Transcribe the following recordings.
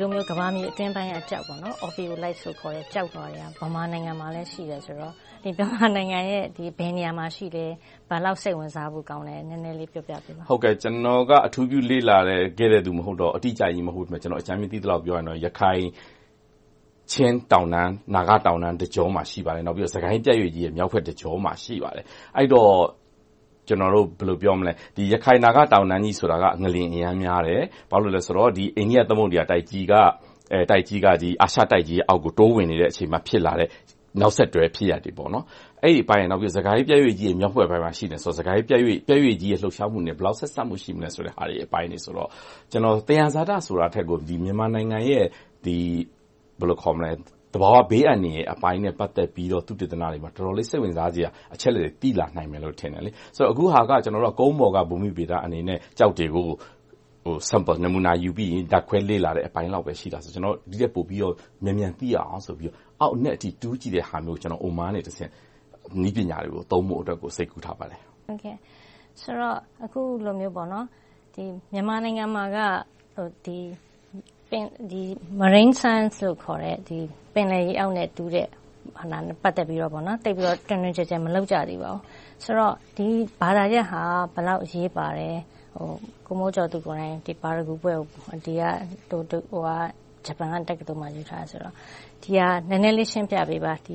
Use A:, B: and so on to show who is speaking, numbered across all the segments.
A: လိုမျိုး ကမ္ဘာမြေအတွင်းပိုင်းက ကျောက် Ophiolite လို့ခေါ်တဲ့ ကျောက်လွှာတွေကဗမာနိုင်ငံမှာလည်း ရှိတယ်ဆိုတော့ မြန်မာနိုင်ငံရဲ့ ဘယ်နေရာမှာရှိတယ်။ဘယ်လောက်စိတ်ဝင်စားဖို့ ကောင်းလဲ။နည်းနည်းလေး ပြောပြပေးပါ။
B: ကျနော်က အထူးပြုလေ့လာခဲ့တဲ့ လူမဟုတ်တော့ အတိအကျကြီး မဟုတ်ပေမယ့် အကြမ်းမျဉ်း သိသလောက် ပြောရရင်ရခိုင်-ချင်းတောင်တန်း၊နာဂတောင်တန်းတကြောမှာ ရှိပါတယ်။နောက်ပြီးတော့ စစ်ကိုင်းပြတ်ရွေ့ရဲ့ မြောက်ဘက်တကြောမှာ ရှိပါတယ်။အဲဒီတော့ ရခိုင်-နာဂတောင်တန်းကြီးဆိုတာငလျင်အရမ်းများတယ်။ဘာဖြစ်လို့လဲဆိုတော့ အိန္ဒိယသမုဒ္ဒရာတိုက်ကြီးက အာရှတိုက်ကြီးအောက်ကို တိုးဝင်နေတဲ့အချိန်မှာ ဖြစ်လာတဲ့ နောက်ဆက်တွဲ ဖြစ်ရပ်တွေ။အဲဒီအပိုင်းရယ်၊စစ်ကိုင်းပြတ်ရွေ့ကြီးရဲ့ မြောက်ဘက်ပိုင်းမှာ ရှိနေတယ်ဆိုတော့ စစ်ကိုင်းပြတ်ရွေ့ကြီးရဲ့ လှုပ်ရှားမှုနဲ့ ဘယ်လောက်ဆက်စပ်မှု ရှိမလဲဆိုတဲ့အပိုင်းတွေဆိုတော့ သယံဇာတဆိုတာထက်ကို မြန်မာနိုင်ငံရဲ့ သ ဘာဝဘေးအန္တရာယ်အပိုင်းနဲ့ ပတ်သက်ပြီးတော့ သုတေသနတွေမှာ တော်တော်လေး စိတ်ဝင်စားစရာ အချက်အလက်တွေ သိလာနိုင်မယ်လို့ ထင်တယ်။အခုဟာက ကုန်းပေါ်က ဘူမိဗေဒအနေနဲ့ ကျောက်တွေကို Sample နမူနာယူပြီးဓါတ်ခွဲလေ့လာတဲ့အပိုင်းလောက်ပဲ ရှိတာဆိုတော့ ဒီထက်ပိုပြီးတော့ မြန်မြန်သိရအောင်ဆိုပြီးတော့ အောက်အနက်အထိ တူးကြည့်တဲ့ဟာမျိုးကို Oman ကနေတဆင့် နည်းပညာတွေကို သုံးဖို့အတွက်ကို စိတ်ကူးထားပါတယ်။
A: အခုလိုမျိုး မြန်မာနိုင်ငံမှာက Marine Science လို့ခေါ်တဲ့ ပင်လယ်ရေအောက်နဲ့တူးတဲ့ ဟာနဲ့ ပတ်သက်ပြီးတော့ သိပ်ပြီးတော့ တွင်တွင်ကျယ်ကျယ် မလုပ်ကြသေးပါဘူး။ဆိုတော့ ဒီဘာသာရပ်ဟာ ဘယ်လောက်အရေးပါတယ်။ကိုမိုးကျော်သူကိုယ်တိုင်ပါရဂူဘွဲ့ကို ဂျပန်တက္ကသိုလ်မှာ ယူထားတယ်ဆိုတော့ ဒီဟာကို နည်းနည်းလေး ရှင်းပြပေးပါ။ဘ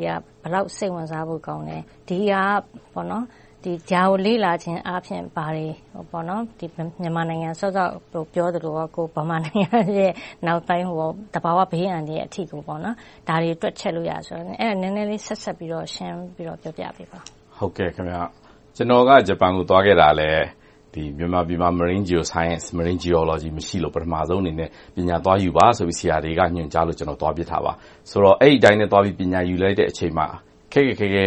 A: ယ်လောက်စိတ်ဝင်စားဖို့ကောင်းလဲ။ဒီဟာကို လေ့လာခြင်းအားဖြင့် ဘာတွေ မြန်မာနိုင်ငံ စောစောက ပြောသလိုဗမာနိုင်ငံရဲ့ နောက်ပိုင်း သဘာဝဘေးအန္တရာယ်အထိဒါတွေ တွက်ချက်လို့ရတယ်ဆိုတော့အဲဒါကို နည်းနည်းလေး ဆက်စပ်ပြီးတော့ ရှင်းပြပေးပါ။
B: ကျနော်က ဂျပန်ကို သွားခဲ့တာလဲ မြန်မာပြည်မှာ Marine Geoscience, Marine Geology မရှိလို့ ပထမဦးဆုံးအနေနဲ့ ပညာသွားယူပါဆိုပြီး ဆရာတွေက ညွှန်ကြားလို့ သွားဖြစ်တာပါ။အဲဒီအတိုင်း သွားပြီး ပညာယူလိုက်တဲ့အချိန်မှာ ခက်ခက်ခဲခဲ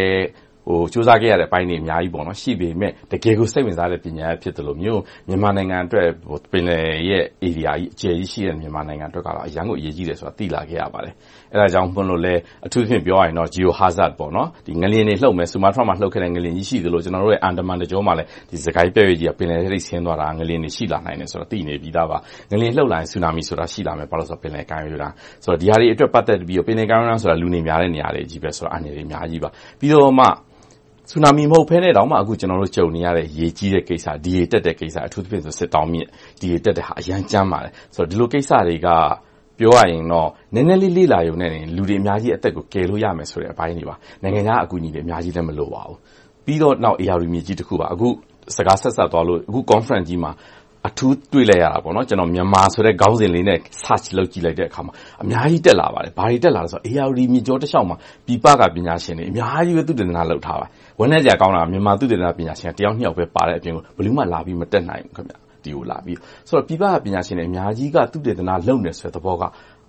B: ကြိုးစားခဲ့ရတဲ့အပိုင်းတွေ အများကြီးရှိပေမယ့် တကယ်ကို စိတ်ဝင်စားတဲ့ ပညာရပ် ဖြစ်သလိုမျိုး မြန်မာနိုင်ငံအတွက် ပင်လယ်ရဲ့ ဧရိယာအကျယ်ကြီးရှိတဲ့ မြန်မာနိုင်ငံအတွက်အရမ်းကိုအရေးကြီးတယ်ဆိုတာကို သိလာခဲ့ရပါတယ်။အဲဒါကြောင့်မို့လဲ အထူးသဖြင့် ပြောရရင် Geohazard ငလျင်တွေလှုပ်မယ်။ဆူမားတြားမှာ လှုပ်ခဲ့တဲ့ ငလျင်ကြီးရှိသလို၊အန်ဒမန်တကြောမှာလည်း စစ်ကိုင်းပြတ်ရွေ့ကြီးက ပင်လယ်ထဲဆင်းသွားတာ ငလျင်တွေ ရှိလာနိုင်တယ်ဆိုတာကိုသိနေပြီသားပါ။ငလျင်လှုပ်လာရင် ဆူနာမီဆိုတာ ရှိလာမယ်။ဘာဖြစ်လို့လဲဆိုတော့ ပင်လယ်ကမ်းရိုးတန်း။ဒီဟာတွေအတွက် ပတ်သက်ပြီးတော့ ပင်လယ်ကမ်းရိုးတန်းဆိုတာ လူနေများတဲ့ နေရာတွေဆိုတော့ အန္တရာယ်တွေ အများကြီးပါ။ပြီးတော့မှ ဆူနာမီမဟုတ်ဘဲနဲ့ကျနော်တို့ ကြုံနေရတဲ့ ရေကြီးတဲ့ကိစ္စ။ဒီရေတက်တဲ့ကိစ္စ။အထူးသဖြင့် စစ်တောင်းမြစ် ဒီရေတက်တဲ့ဟာအရမ်းကြမ်းပါတယ်။ဒီလိုကိစ္စတွေက ပြောရရင်တော့ နည်းနည်းလေး လေ့လာရုံနဲ့ လူတွေအများကြီး အသက်ကိုကယ်လို့ရမယ်ဆိုတဲ့ အပိုင်းတွေပါ။နိုင်ငံခြားအကူအညီတွေ အများကြီးလည်း မလိုပါဘူး။ပြီးတော့ ဧရာဝတီမြစ်ကြီးတခုပါ။အခု စကားဆက်စပ်သွားလို့ အခု Conference ကြီးမှာ အထူးတွေ့လိုက်ရတာကမြန်မာဆိုတဲ့ခေါင်းစဉ်လေးနဲ့ Search လုပ်ကြည့်လိုက်တဲ့အခါမှာအများကြီးတက်လာပါတယ်။ဘာတွေတက်လာလဲဆိုတော့ဧရာဝတီမြစ်ကြောတလျှောက်မှာပြည်ပကပညာရှင်တွေအများကြီးသုတေသနလုပ်ထားတယ်။ဝမ်းနည်းစရာကောင်းတာကမြန်မာသုတေသနပညာရှင်တစ်ယောက်နှစ်ယောက်ပဲပါတဲ့အပြင်ဘယ်သူမှလာပြီးမတက်နိုင်ဘူး။ပြည်ပကပညာရှင်တွေအများကြီးသုတေသနလုပ်နေတယ်ဆိုတဲ့သဘောက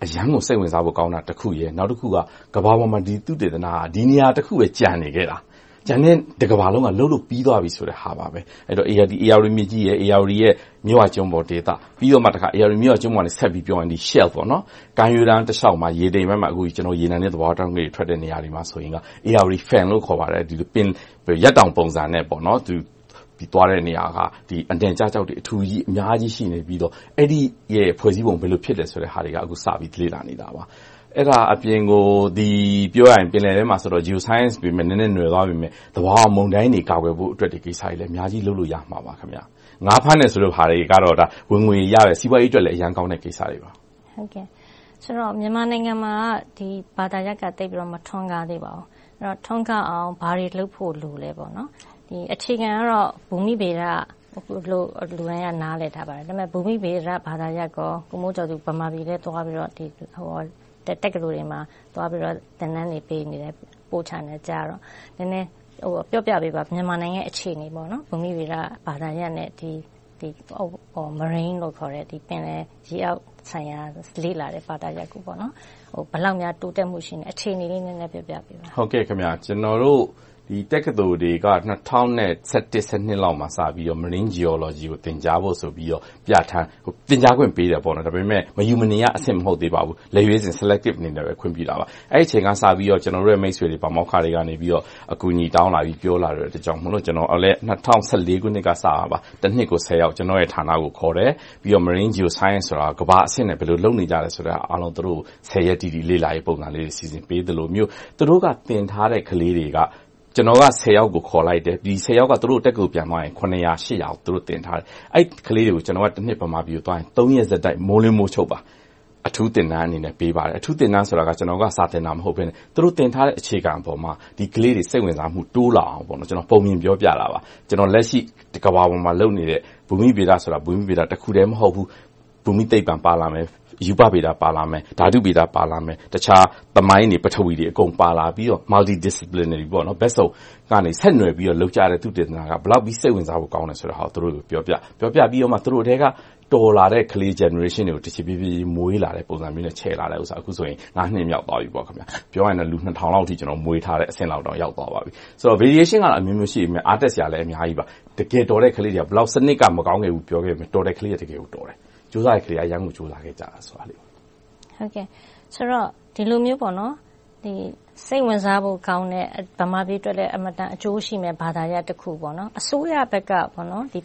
B: အရမ်းကိုစိတ်ဝင်စားဖို့ကောင်းတာတစ်ခုရယ်။နောက်တစ်ခုကကမ္ဘာပေါ်မှာဒီသုတေသနကဒီနေရာတစ်ခုပဲကျန်နေခဲ့တာ။ ကျန်တဲ့တကမ္ဘာလုံးကလုပ်လို့ပြီသွားပြီဆိုတဲ့ဟာပါပဲ။ဧရာဝတီမြစ်ကြီး၊ဧရာဝတီရဲ့မြစ်ဝကျွန်းပေါ်ဒေသ။ပြီးတော့မှဧရာဝတီမြစ်ဝကျွန်းပေါ်ကနေဆက်ပြီးပြောရင် Shelf ကမ်းရိုးတန်းတလျှောက်မှာရေတိမ်ပိုင်းမှာရေနံနဲ့သဘာဝဓါတ်ငွေ့တွေထွက်တဲ့နေရာတွေမှာဆိုရင်ဧရာဝတီ Fan လို့ခေါ်ပါတယ်။ရက်တောင်ပုံစံနဲ့သွားတဲ့နေရာကအထည်ကျကျောက်တွေအထူကြီးအများကြီးရှိနေပြီးတော့အဲဒီရဲ့ဖွဲ့စည်းပုံဘယ်လိုဖြစ်တယ်ဆိုတာတွေကအခုစပြီးလေ့လာနေတာပါ။ အဲဒါအပြင်ကို ပြောရရင် ပင်လယ်ထဲမှာဆိုတော့ Geoscience နည်းနည်းနွယ်သွားပေမယ့် သဘာဝမုန်တိုင်းတွေ ကာကွယ်ဖို့အတွက်တွေကိစ္စတွေလည်း အများကြီးလုပ်လို့ရမှာပါ။ငါးဖမ်းတယ်ဆိုတဲ့ဟာတွေကတော့ ဝင်ငွေရတဲ့ စီးပွားရေးအတွက်လည်း အရမ်းကောင်းတဲ့ကိစ္စတွေပါ။
A: ဆိုတော့ မြန်မာနိုင်ငံမှာကဒီဘာသာရပ်က သိပ်ပြီးတော့ မထွန်းကားသေးပါဘူး။ထွန်းကားအောင် ဘာတွေလုပ်ဖို့ လိုလဲ။အခြေခံကတော့ ဘူမိဗေဒလို့ လူတိုင်းက နားလည်ထားပါတယ်။ဒါပေမဲ့ ဘူမိဗေဒ ဘာသာရပ်ကော ကိုမိုးကျော်သူ ဗမာပြည်လည်းသွားပြီးတော့ တက္ကသိုလ်တွေမှာ သွားပြီးတော့ သင်တန်းတွေပေးနေတယ်။ပို့ချနေတယ်ကြားတော့ နည်းနည်းပြောပြပေးပါ။မြန်မာနိုင်ငံရဲ့ အခြေအနေ ဘူမိဗေဒဘာသာရပ်နဲ့ Marine လို့ခေါ်တဲ့ ပင်လယ်ရေအောက်ဆိုင်ရာ လေ့လာတဲ့ ဘာသာရပ်ကို ဘယ်လောက်များ တိုးတက်မှုရှိလဲ။အခြေအနေလေး နည်းနည်းပြောပြပေးပါ။
B: ကျနော်တို့ တက္ကသိုလ်တွေက ၂၀၁၁-လောက်မှာ စပြီးတော့ Marine Geology ကို သင်ကြားဖို့ဆိုပြီးတော့ ပြဌာန်း သင်ကြားခွင့်ပေးတယ်။ဒါပေမဲ့ မယူမနေရအဆင့် မဟုတ်သေးပါဘူး။လက်ရွေးစင် Selective အနေနဲ့ပဲ ခွင့်ပြုတာပါ။အဲဒီအချိန်ကစပြီးတော့ ကျနော်တို့ရဲ့ မိတ်ဆွေတွေ၊ပါမောက္ခတွေကနေအကူအညီတောင်းလာပြီး ပြောလာတဲ့အတွက်ကြောင့်မို့ ကျနော်လည်း ၂၀၁၄ ခုနှစ်ကစပြီးတနှစ်ကို ယောက် ကျနော့်ဌာနကို ခေါ်တယ်။ပြီးတော့ Marine Geoscience ဆိုတာ ကမ္ဘာ့အဆင့်နဲ့ ဘယ်လိုလုပ်နေကြတယ်ဆိုတာကို အားလုံး သူတို့ကို ရက်တိတိ လေ့လာရေးပုံစံလေးတွေ စီစဉ်ပေးသလိုမျိုး သူတို့က သင်ထားတဲ့ ကလေးတွေက ကျနော်ကယောက်ကိုခေါ်လိုက်တယ်။ဒီယောက်ကသူတို့တက္ကသိုလ်ပြန်သွားရင်ယောက်ကိုသူတို့သင်ထားတယ်။အဲဒီကလေးတွေကိုကျနော်ကတနှစ်ဗမာပြည်ကိုသွားရင်ရက်ဆက်တိုက်မိုးလင်းမိုးချုပ်ပါအထူးသင်တန်းအနေနဲ့ပေးပါတယ်။အထူးသင်တန်းဆိုတာကျနော်ကစာသင်တာမဟုတ်ဘဲနဲ့သူတို့သင်ထားတဲ့အခြေခံပေါ်မှာဒီကလေးတွေစိတ်ဝင်စားမှုတိုးလာအောင်ပုံပြင်ပြောပြတာပါ။လက်ရှိကမ္ဘာပေါ်မှာလုပ်နေတဲ့ဘူမိဗေဒဆိုတာဘူမိဗေဒတစ်ခုတည်းမဟုတ်ဘူး။ ဘူမိသိပ္ပံပါလာမယ်။ရူပဗေဒပါလာမယ်။ဓာတုဗေဒပါလာမယ်။တခြားသမိုင်းတွေ၊ပထဝီတွေအကုန်ပါလာပြီးတော့ Multi-disciplinary ဘက်စုံကနေဆက်နွှယ်ပြီးတော့လုပ်ကြတဲ့သုတေသနကဘယ်လောက်အထိစိတ်ဝင်စားဖို့ကောင်းတယ်ဆိုတာကိုသူတို့ကိုပြောပြတယ်။ပြောပြပြီးတော့သူတို့ထဲကတော်လာတဲ့ကလေး Generation တွေကိုတဖြည်းဖြည်းမွေးလာတဲ့ပုံစံမျိုးနဲ့ချဲ့လာတဲ့ဟာအခုဆိုရင်နှစ်မြောက်သွားပြီ။ပြောရရင်လူနှစ်ထောင်လောက်အထိမွေးထားတဲ့အဆင့်လောက်ရောက်သွားပါပြီ။ဆိုတော့ Variation ကတော့အမျိုးမျိုးရှိပေမယ့်အားတက်စရာလည်းအများကြီးပါ။တကယ်တော်တဲ့ကလေးတွေကစနစ်ကမကောင်းခဲ့ဘူးပြောခဲ့ပေမယ့်တော်တဲ့ကလေးတွေကတကယ်ကိုတော်တယ်။ ကြိုးစားတဲ့ကလေးတွေကအရမ်းကိုကြိုးစားခဲ့ကြတယ်။
A: ဆိုတော့ဒီလိုမျိုးစိတ်ဝင်စားဖို့ကောင်းတဲ့ဗမာပြည်အတွက်လည်းအင်မတန်အကျိုးရှိမယ့်ဘာသာရပ်တစ်ခု။အစိုးရဘက်က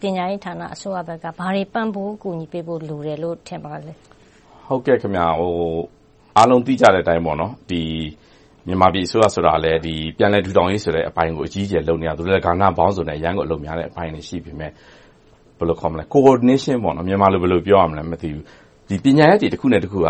A: ပညာရေးဌာနဘက်ကဘာတွေပံ့ပိုးကူညီပေးဖို့လိုတယ်လို့ထင်ပါသလဲ။
B: အားလုံးသိကြတဲ့အတိုင်းမြန်မာပြည်အစိုးရဆိုတာလည်းပြန်လည်ထူထောင်ရေးအပိုင်းကိုအကြီးအကျယ်လုပ်နေရတယ်။ကဏ္ဍပေါင်းစုံနဲ့အရမ်းကိုအလုပ်များတဲ့အပိုင်းတွေရှိပေမ ယ့် Coordination မြန်မာလို ဘယ်လိုပြောရမလဲ မသိဘူး။ပညာရပ်တွေ တစ်ခုနဲ့တစ်ခုက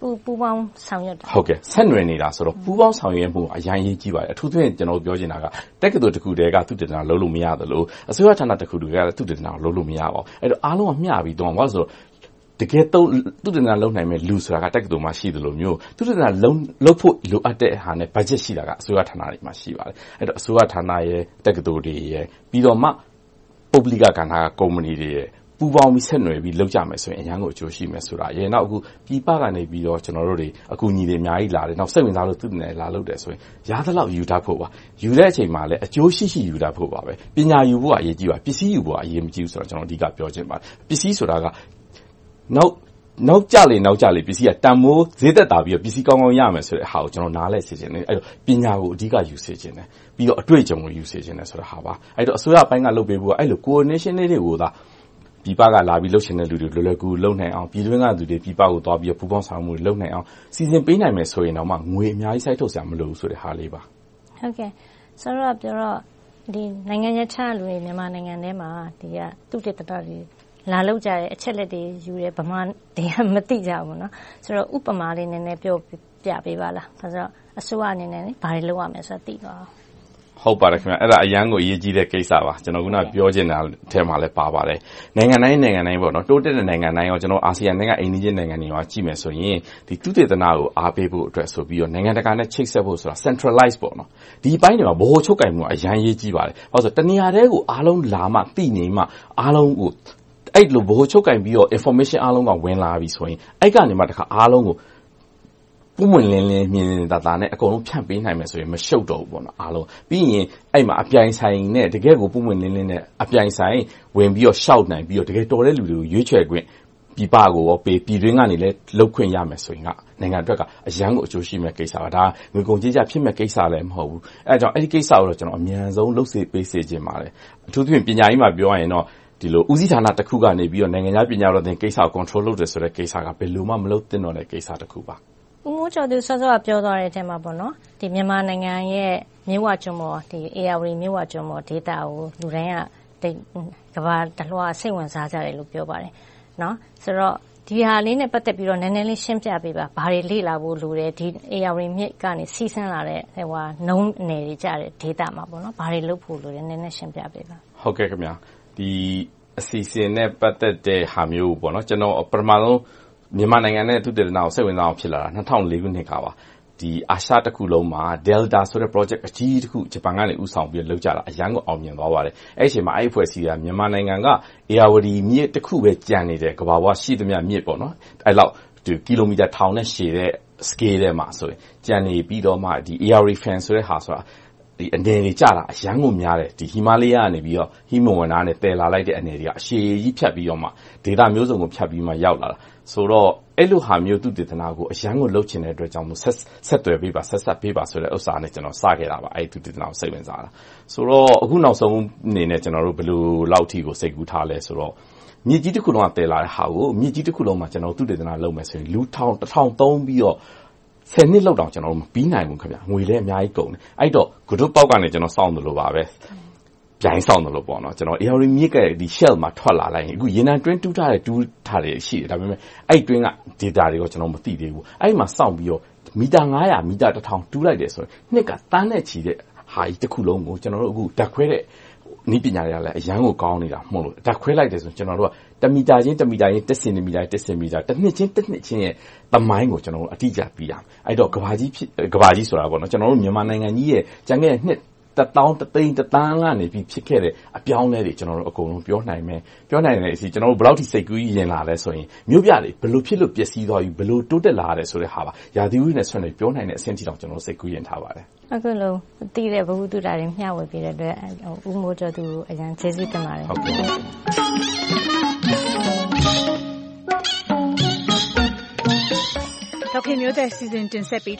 A: ပူးပေါင်းဆောင်ရွက်တာ
B: ဆက်နွှယ်နေတာဆိုတော့ ပူးပေါင်းဆောင်ရွက်မှုက အရမ်းအရေးကြီးပါတယ်။အထူးသဖြင့် ကျနော်ပြောချင်တာက တက္ကသိုလ်တစ်ခုတည်းက သုတေသန လုပ်လို့မရသလို၊အစိုးရဌာနတစ်ခုတည်းက သုတေသန လုပ်လို့မရပါဘူး။အားလုံးက မျှပြီးသွားရမယ်။တကယ်သုတေသန လုပ်နိုင်မယ့် လူဆိုတာ တက္ကသိုလ်မှာ ရှိသလိုမျိုး၊သုတေသန လုပ်ဖို့ လိုအပ်တဲ့ဟာနဲ့ ဘတ်ဂျက်ရှိတာက အစိုးရဌာနတွေမှာ ရှိပါတယ်။အစိုးရဌာန၊တက္ကသိုလ်တွေ၊ပြီးတော့မှ ပုဂ္ဂလိကကဏ္ဍကုမ္ပဏီတွေ ပူးပေါင်းပြီး ဆက်နွှယ်ပြီး လုပ်ကြမယ်ဆိုရင် အရမ်းကို အကျိုးရှိမယ်ဆိုတာရယ်။နောက် ပြည်ပကနေ အကူအညီတွေ အများကြီးလာတယ်။စိတ်ဝင်စားလို့ သုတေသနတွေလာလုပ်တယ်ဆိုရင် ရသလောက် ယူတတ်ဖို့ပါ။ယူတဲ့အချိန်မှာလည်းအကျိုးရှိရှိ ယူတတ်ဖို့ပါ။ပညာယူဖို့က အရေးကြီးပါတယ်။ပစ္စည်းယူဖို့က အရေးမကြီးဘူးဆိုတာကို အဓိက ပြောချင်ပါတယ်။ပစ္စည်းဆိုတာက နောက် ကျလေ နောက်ကျလေ ပစ္စည်းက တန်းဖိုးဈေးသက်သာပြီးတော့ ပစ္စည်းကောင်းကောင်းရမယ်ဆိုတာကို ကျနော် နားလည်စေချင်တယ်။ပညာကို အဓိက ယူစေချင်တယ်။ပြီးတော့ အတွေ့အကြုံကို ယူစေချင်တယ်ဆိုတာပါ။အဲဒီတော့ အစိုးရပိုင်းက လုပ်ပေးဖို့က အဲဒီလို Coordination လေးတွေကိုသာ ပြည်ပကလာပြီး လုပ်ချင်တဲ့လူတွေ လွယ်လွယ်ကူကူ လုပ်နိုင်အောင်။ပြည်တွင်းကလူတွေ ပြည်ပကိုသွားပြီး ပူးပေါင်းဆောင်ရွက်မှုတွေ လုပ်နိုင်အောင် စီစဉ်ပေးနိုင်မယ်ဆိုရင်တောင်ငွေအများကြီး စိုက်ထုတ်စရာ မလိုဘူးဆိုတဲ့ဟာလေးပါ။
A: စောစောကပြောတော့ နိုင်ငံရပ်ခြားကလူတွေ မြန်မာနိုင်ငံထဲမှာ သုတေသနတွေ လာလုပ်ကြတယ်။အချက်အလက်တွေယူတယ်။ဗမာတွေကမသိကြဘူး။ဆိုတော့ဥပမာလေးနည်းနည်းပြောပြပေးပါလား။အစိုးရအနေနဲ့ဘာတွေလုပ်ရမယ်ဆိုတာသိသွားအောင်။
B: အဲဒါအရမ်းကိုအရေးကြီးတဲ့ကိစ္စပါ။ကျနော်အခုနပြောချင်တဲ့အထဲမှာလည်းပါပါတယ်။နိုင်ငံတိုင်းနိုင်ငံတိုင်းတိုးတက်တဲ့နိုင်ငံတိုင်းအာဆီယံထဲကအိမ်နီးချင်းနိုင်ငံတွေကိုကြည့်မယ်ဆိုရင်သုတေသနကိုအားပေးဖို့အတွက်ဆိုပြီးတော့နိုင်ငံတကာနဲ့ချိတ်ဆက်ဖို့ဆိုတာ Centralize ဒီအပိုင်းတွေမှာဗဟိုချုပ်ကိုင်မှုကအရမ်းအရေးကြီးပါတယ်။တနေရာထဲကိုအားလုံးလာမှသိနေမှအဲ ဒီလိုဗဟိုချုပ်ကိုင်ပြီးတော့ Information အားလုံးကဝင်လာပြီဆိုရင်အဲဒီကနေအားလုံးကိုပွင့်ပွင့်လင်းလင်းမြင်မြင်သာသာနဲ့ဖြန့်ပေးနိုင်မယ်ဆိုရင်မရှုပ်တော့ဘူး။ပြီးရင်အဲဒီမှာအပြိုင်အဆိုင်နဲ့တကယ့်ကိုပွင့်ပွင့်လင်းလင်းနဲ့အပြိုင်အဆိုင်ဝင်ပြီးတော့လျှောက်နိုင်ပြီးတော့တကယ်တော်တဲ့လူတွေကိုရွေးချယ်ခွင့်ပြည်ပကိုပေး၊ပြည်တွင်းကနေလုပ်ခွင့်ရမယ်ဆိုရင်နိုင်ငံအတွက်အရမ်းကိုအကျိုးရှိမယ့်ကိစ္စပါ။ဒါကငွေကုန်ကြေးကျဖြစ်မယ့်ကိစ္စလည်းမဟုတ်ဘူး။အဲဒါကြောင့်အဲဒီကိစ္စကိုအမြန်ဆုံးလုပ်ပေးစေချင်ပါတယ်။အထူးသဖြင့်ပညာရေးမှာပြောရရင်တော့ ဦးစီးဌာနတစ်ခုကနေ နိုင်ငံခြားပညာတော်သင်ကိစ္စကို Control လုပ်တယ်ဆိုတဲ့ကိစ္စက ဘယ်လိုမှ မလုပ်သင့်တော့တဲ့ ကိစ္စတစ်ခုပါ။
A: ဦးမိုးကျော်သူ စောစောက ပြောသွားတဲ့အထဲမှာ မြန်မာနိုင်ငံရဲ့ မြစ်ဝကျွန်းပေါ် ဧရာဝတီမြစ်ဝကျွန်းပေါ်ဒေသကို လူတိုင်းက ကမ္ဘာတလွှားကစိတ်ဝင်စားကြတယ်လို့ ပြောပါတယ်။ဆိုတော့ ဒီဟာလေးနဲ့ ပတ်သက်ပြီးတော့ နည်းနည်းလေး ရှင်းပြပေးပါ။ဘာတွေလေ့လာဖို့ လိုတယ်။ဧရာဝတီမြစ်ကနေ စီးဆင်းလာတဲ့ နုန်းနယ်တွေကျတဲ့ ဒေသမှာ ဘာတွေလုပ်ဖို့လိုတယ်။နည်းနည်းရှင်းပြပေးပါ။
B: ဒီအစီအစဉ်နဲ့ ပတ်သက်တဲ့ဟာမျိုးကို ကျနော် ပထမဦးဆုံး မြန်မာနိုင်ငံနဲ့ သုတေသနကို စိတ်ဝင်စားအောင် ဖြစ်လာတာ ၂၀၀၄ ခုနှစ်ကပါ။အာရှတစ်ခုလုံးမှာ Delta ဆိုတဲ့ Project အကြီးကြီးတစ်ခု ဂျပန်ကနေဦးဆောင်ပြီးတော့ လုပ်ကြတာ အရမ်းကို အောင်မြင်သွားပါတယ်။အဲဒီအချိန်မှာ အဲဒီအဖွဲ့အစည်းက မြန်မာနိုင်ငံက ဧရာဝတီမြစ်တစ်ခုပဲ ကျန်နေတယ် ကမ္ဘာပေါ်က ရှိသမျှမြစ် အဲဒီလောက် ကီလိုမီတာ ထောင်နဲ့ရှည်တဲ့ Scale ထဲမှာ ကျန်နေပြီးတော့မှဧရာဝတီ Fan ဆိုတဲ့ဟာ အနယ်တွေကျတာ အရမ်းကိုများတယ်။ဟီမာလာယာကနေ ဟိမဝန္တာကနေ သယ်လာလိုက်တဲ့ အနယ်တွေက အရှည်ကြီးဖြတ်ပြီးတော့မှ ဒေသမျိုးစုံကို ဖြတ်ပြီးမှ ရောက်လာတာဆိုတော့ အဲဒီလိုဟာမျိုး သုတေသနကို အရမ်းကို လုပ်ချင်တဲ့အတွက်ကြောင့်ဆက်သွယ်ပေးပါ။ဆက်စပ်ပေးပါဆိုတဲ့ဟာနဲ့ စခဲ့တာပါ။အဲဒီ သုတေသနကို စိတ်ဝင်စားတာ။ဆိုတော့ အခုနောက်ဆုံးအနေနဲ့ ကျနော်တို့ ဘယ်လောက်အထိစိတ်ကူးထားသလဲဆိုတော့ မြစ်ကြီးတခုလုံးက သယ်လာတဲ့ဟာကို မြစ်ကြီးတခုလုံးမှာ သုတေသနလုပ်မယ်ဆိုရင် လူတစ်ထောင်သုံးပြီးတော့ ဆယ်နှစ်လုပ်တောင်မပြီးနိုင်ဘူး။ငွေလည်းအများကြီးကုန်တယ်။အဲဒီတော့ကူးတို့ပေါက်ကနေစောင့်သလိုပါပဲပြိုင်စောင့်သလိုပေါ့ဧရာဝတီမြစ်ရဲ့ Shelf မှာထွက်လာလိုက်ရင်ရေနံတွင်းတူးထားတာတွေရှိတယ်။ဒါပေမဲ့အဲဒီတွင်းက Data တွေကိုကျနော်တို့မသိသေးဘူး။အဲဒီမှာစောင့်ပြီးတော့မီတာမီတာတူးလိုက်တယ်ဆိုရင်နှစ်ကသန်းနဲ့ချီတဲ့ဟာကြီးတခုလုံးကိုကျနော်တို့ဓါတ်ခွဲတဲ့ နည်းပညာတွေကလည်း အရမ်းကိုကောင်းနေတာမို့ဓါတ်ခွဲလိုက်တယ်ဆိုရင်တစ်မီတာချင်းတစ်မီတာချင်း၊တစ်စင်တီမီတာချင်း တစ်စင်တီမီတာ၊တစ်နှစ်ချင်းတစ်နှစ်ချင်းရဲ့ သမိုင်းကို အတိအကျ သိရမယ်။အဲဒီတော့ ကမ္ဘာကြီးဆိုတာ ကျနော်တို့ မြန်မာနိုင်ငံကြီးရဲ့ ကျန်ခဲ့တဲ့ နှစ် တစ်သောင်း၊တစ်သိန်း၊တစ်သန်းကနေဖြစ်ခဲ့တဲ့အပြောင်းအလဲတွေကိုအကုန်လုံးပြောနိုင်မယ်။ပြောနိုင်တဲ့အထိကျနော်တို့ဘယ်လောက်အထိစိတ်ကူးယဉ်လာသလဲဆိုရင်မြို့ပြတွေဘယ်လိုဖြစ်လို့ပျက်စီးသွားပြီ၊ဘယ်လိုတိုးတက်လာတယ်ဆိုတာကိုရာသီဥတုနဲ့ပြောနိုင်တဲ့အဆင့်အထိစိတ်ကူးယဉ်ထားပါတယ်။
A: အခုလိုသိတဲ့ဗဟုသုတတွေမျှဝေပေးတဲ့အတွက်ဦးမိုးကျော်သူကိုအရမ်းကျေးဇူးတင်ပါတယ်။
B: ဟုတ်ကဲ့ပါ။‘
C: ဒေါ်ခင်မျိုးသက်’စီစဉ်တင်ဆက်ပေး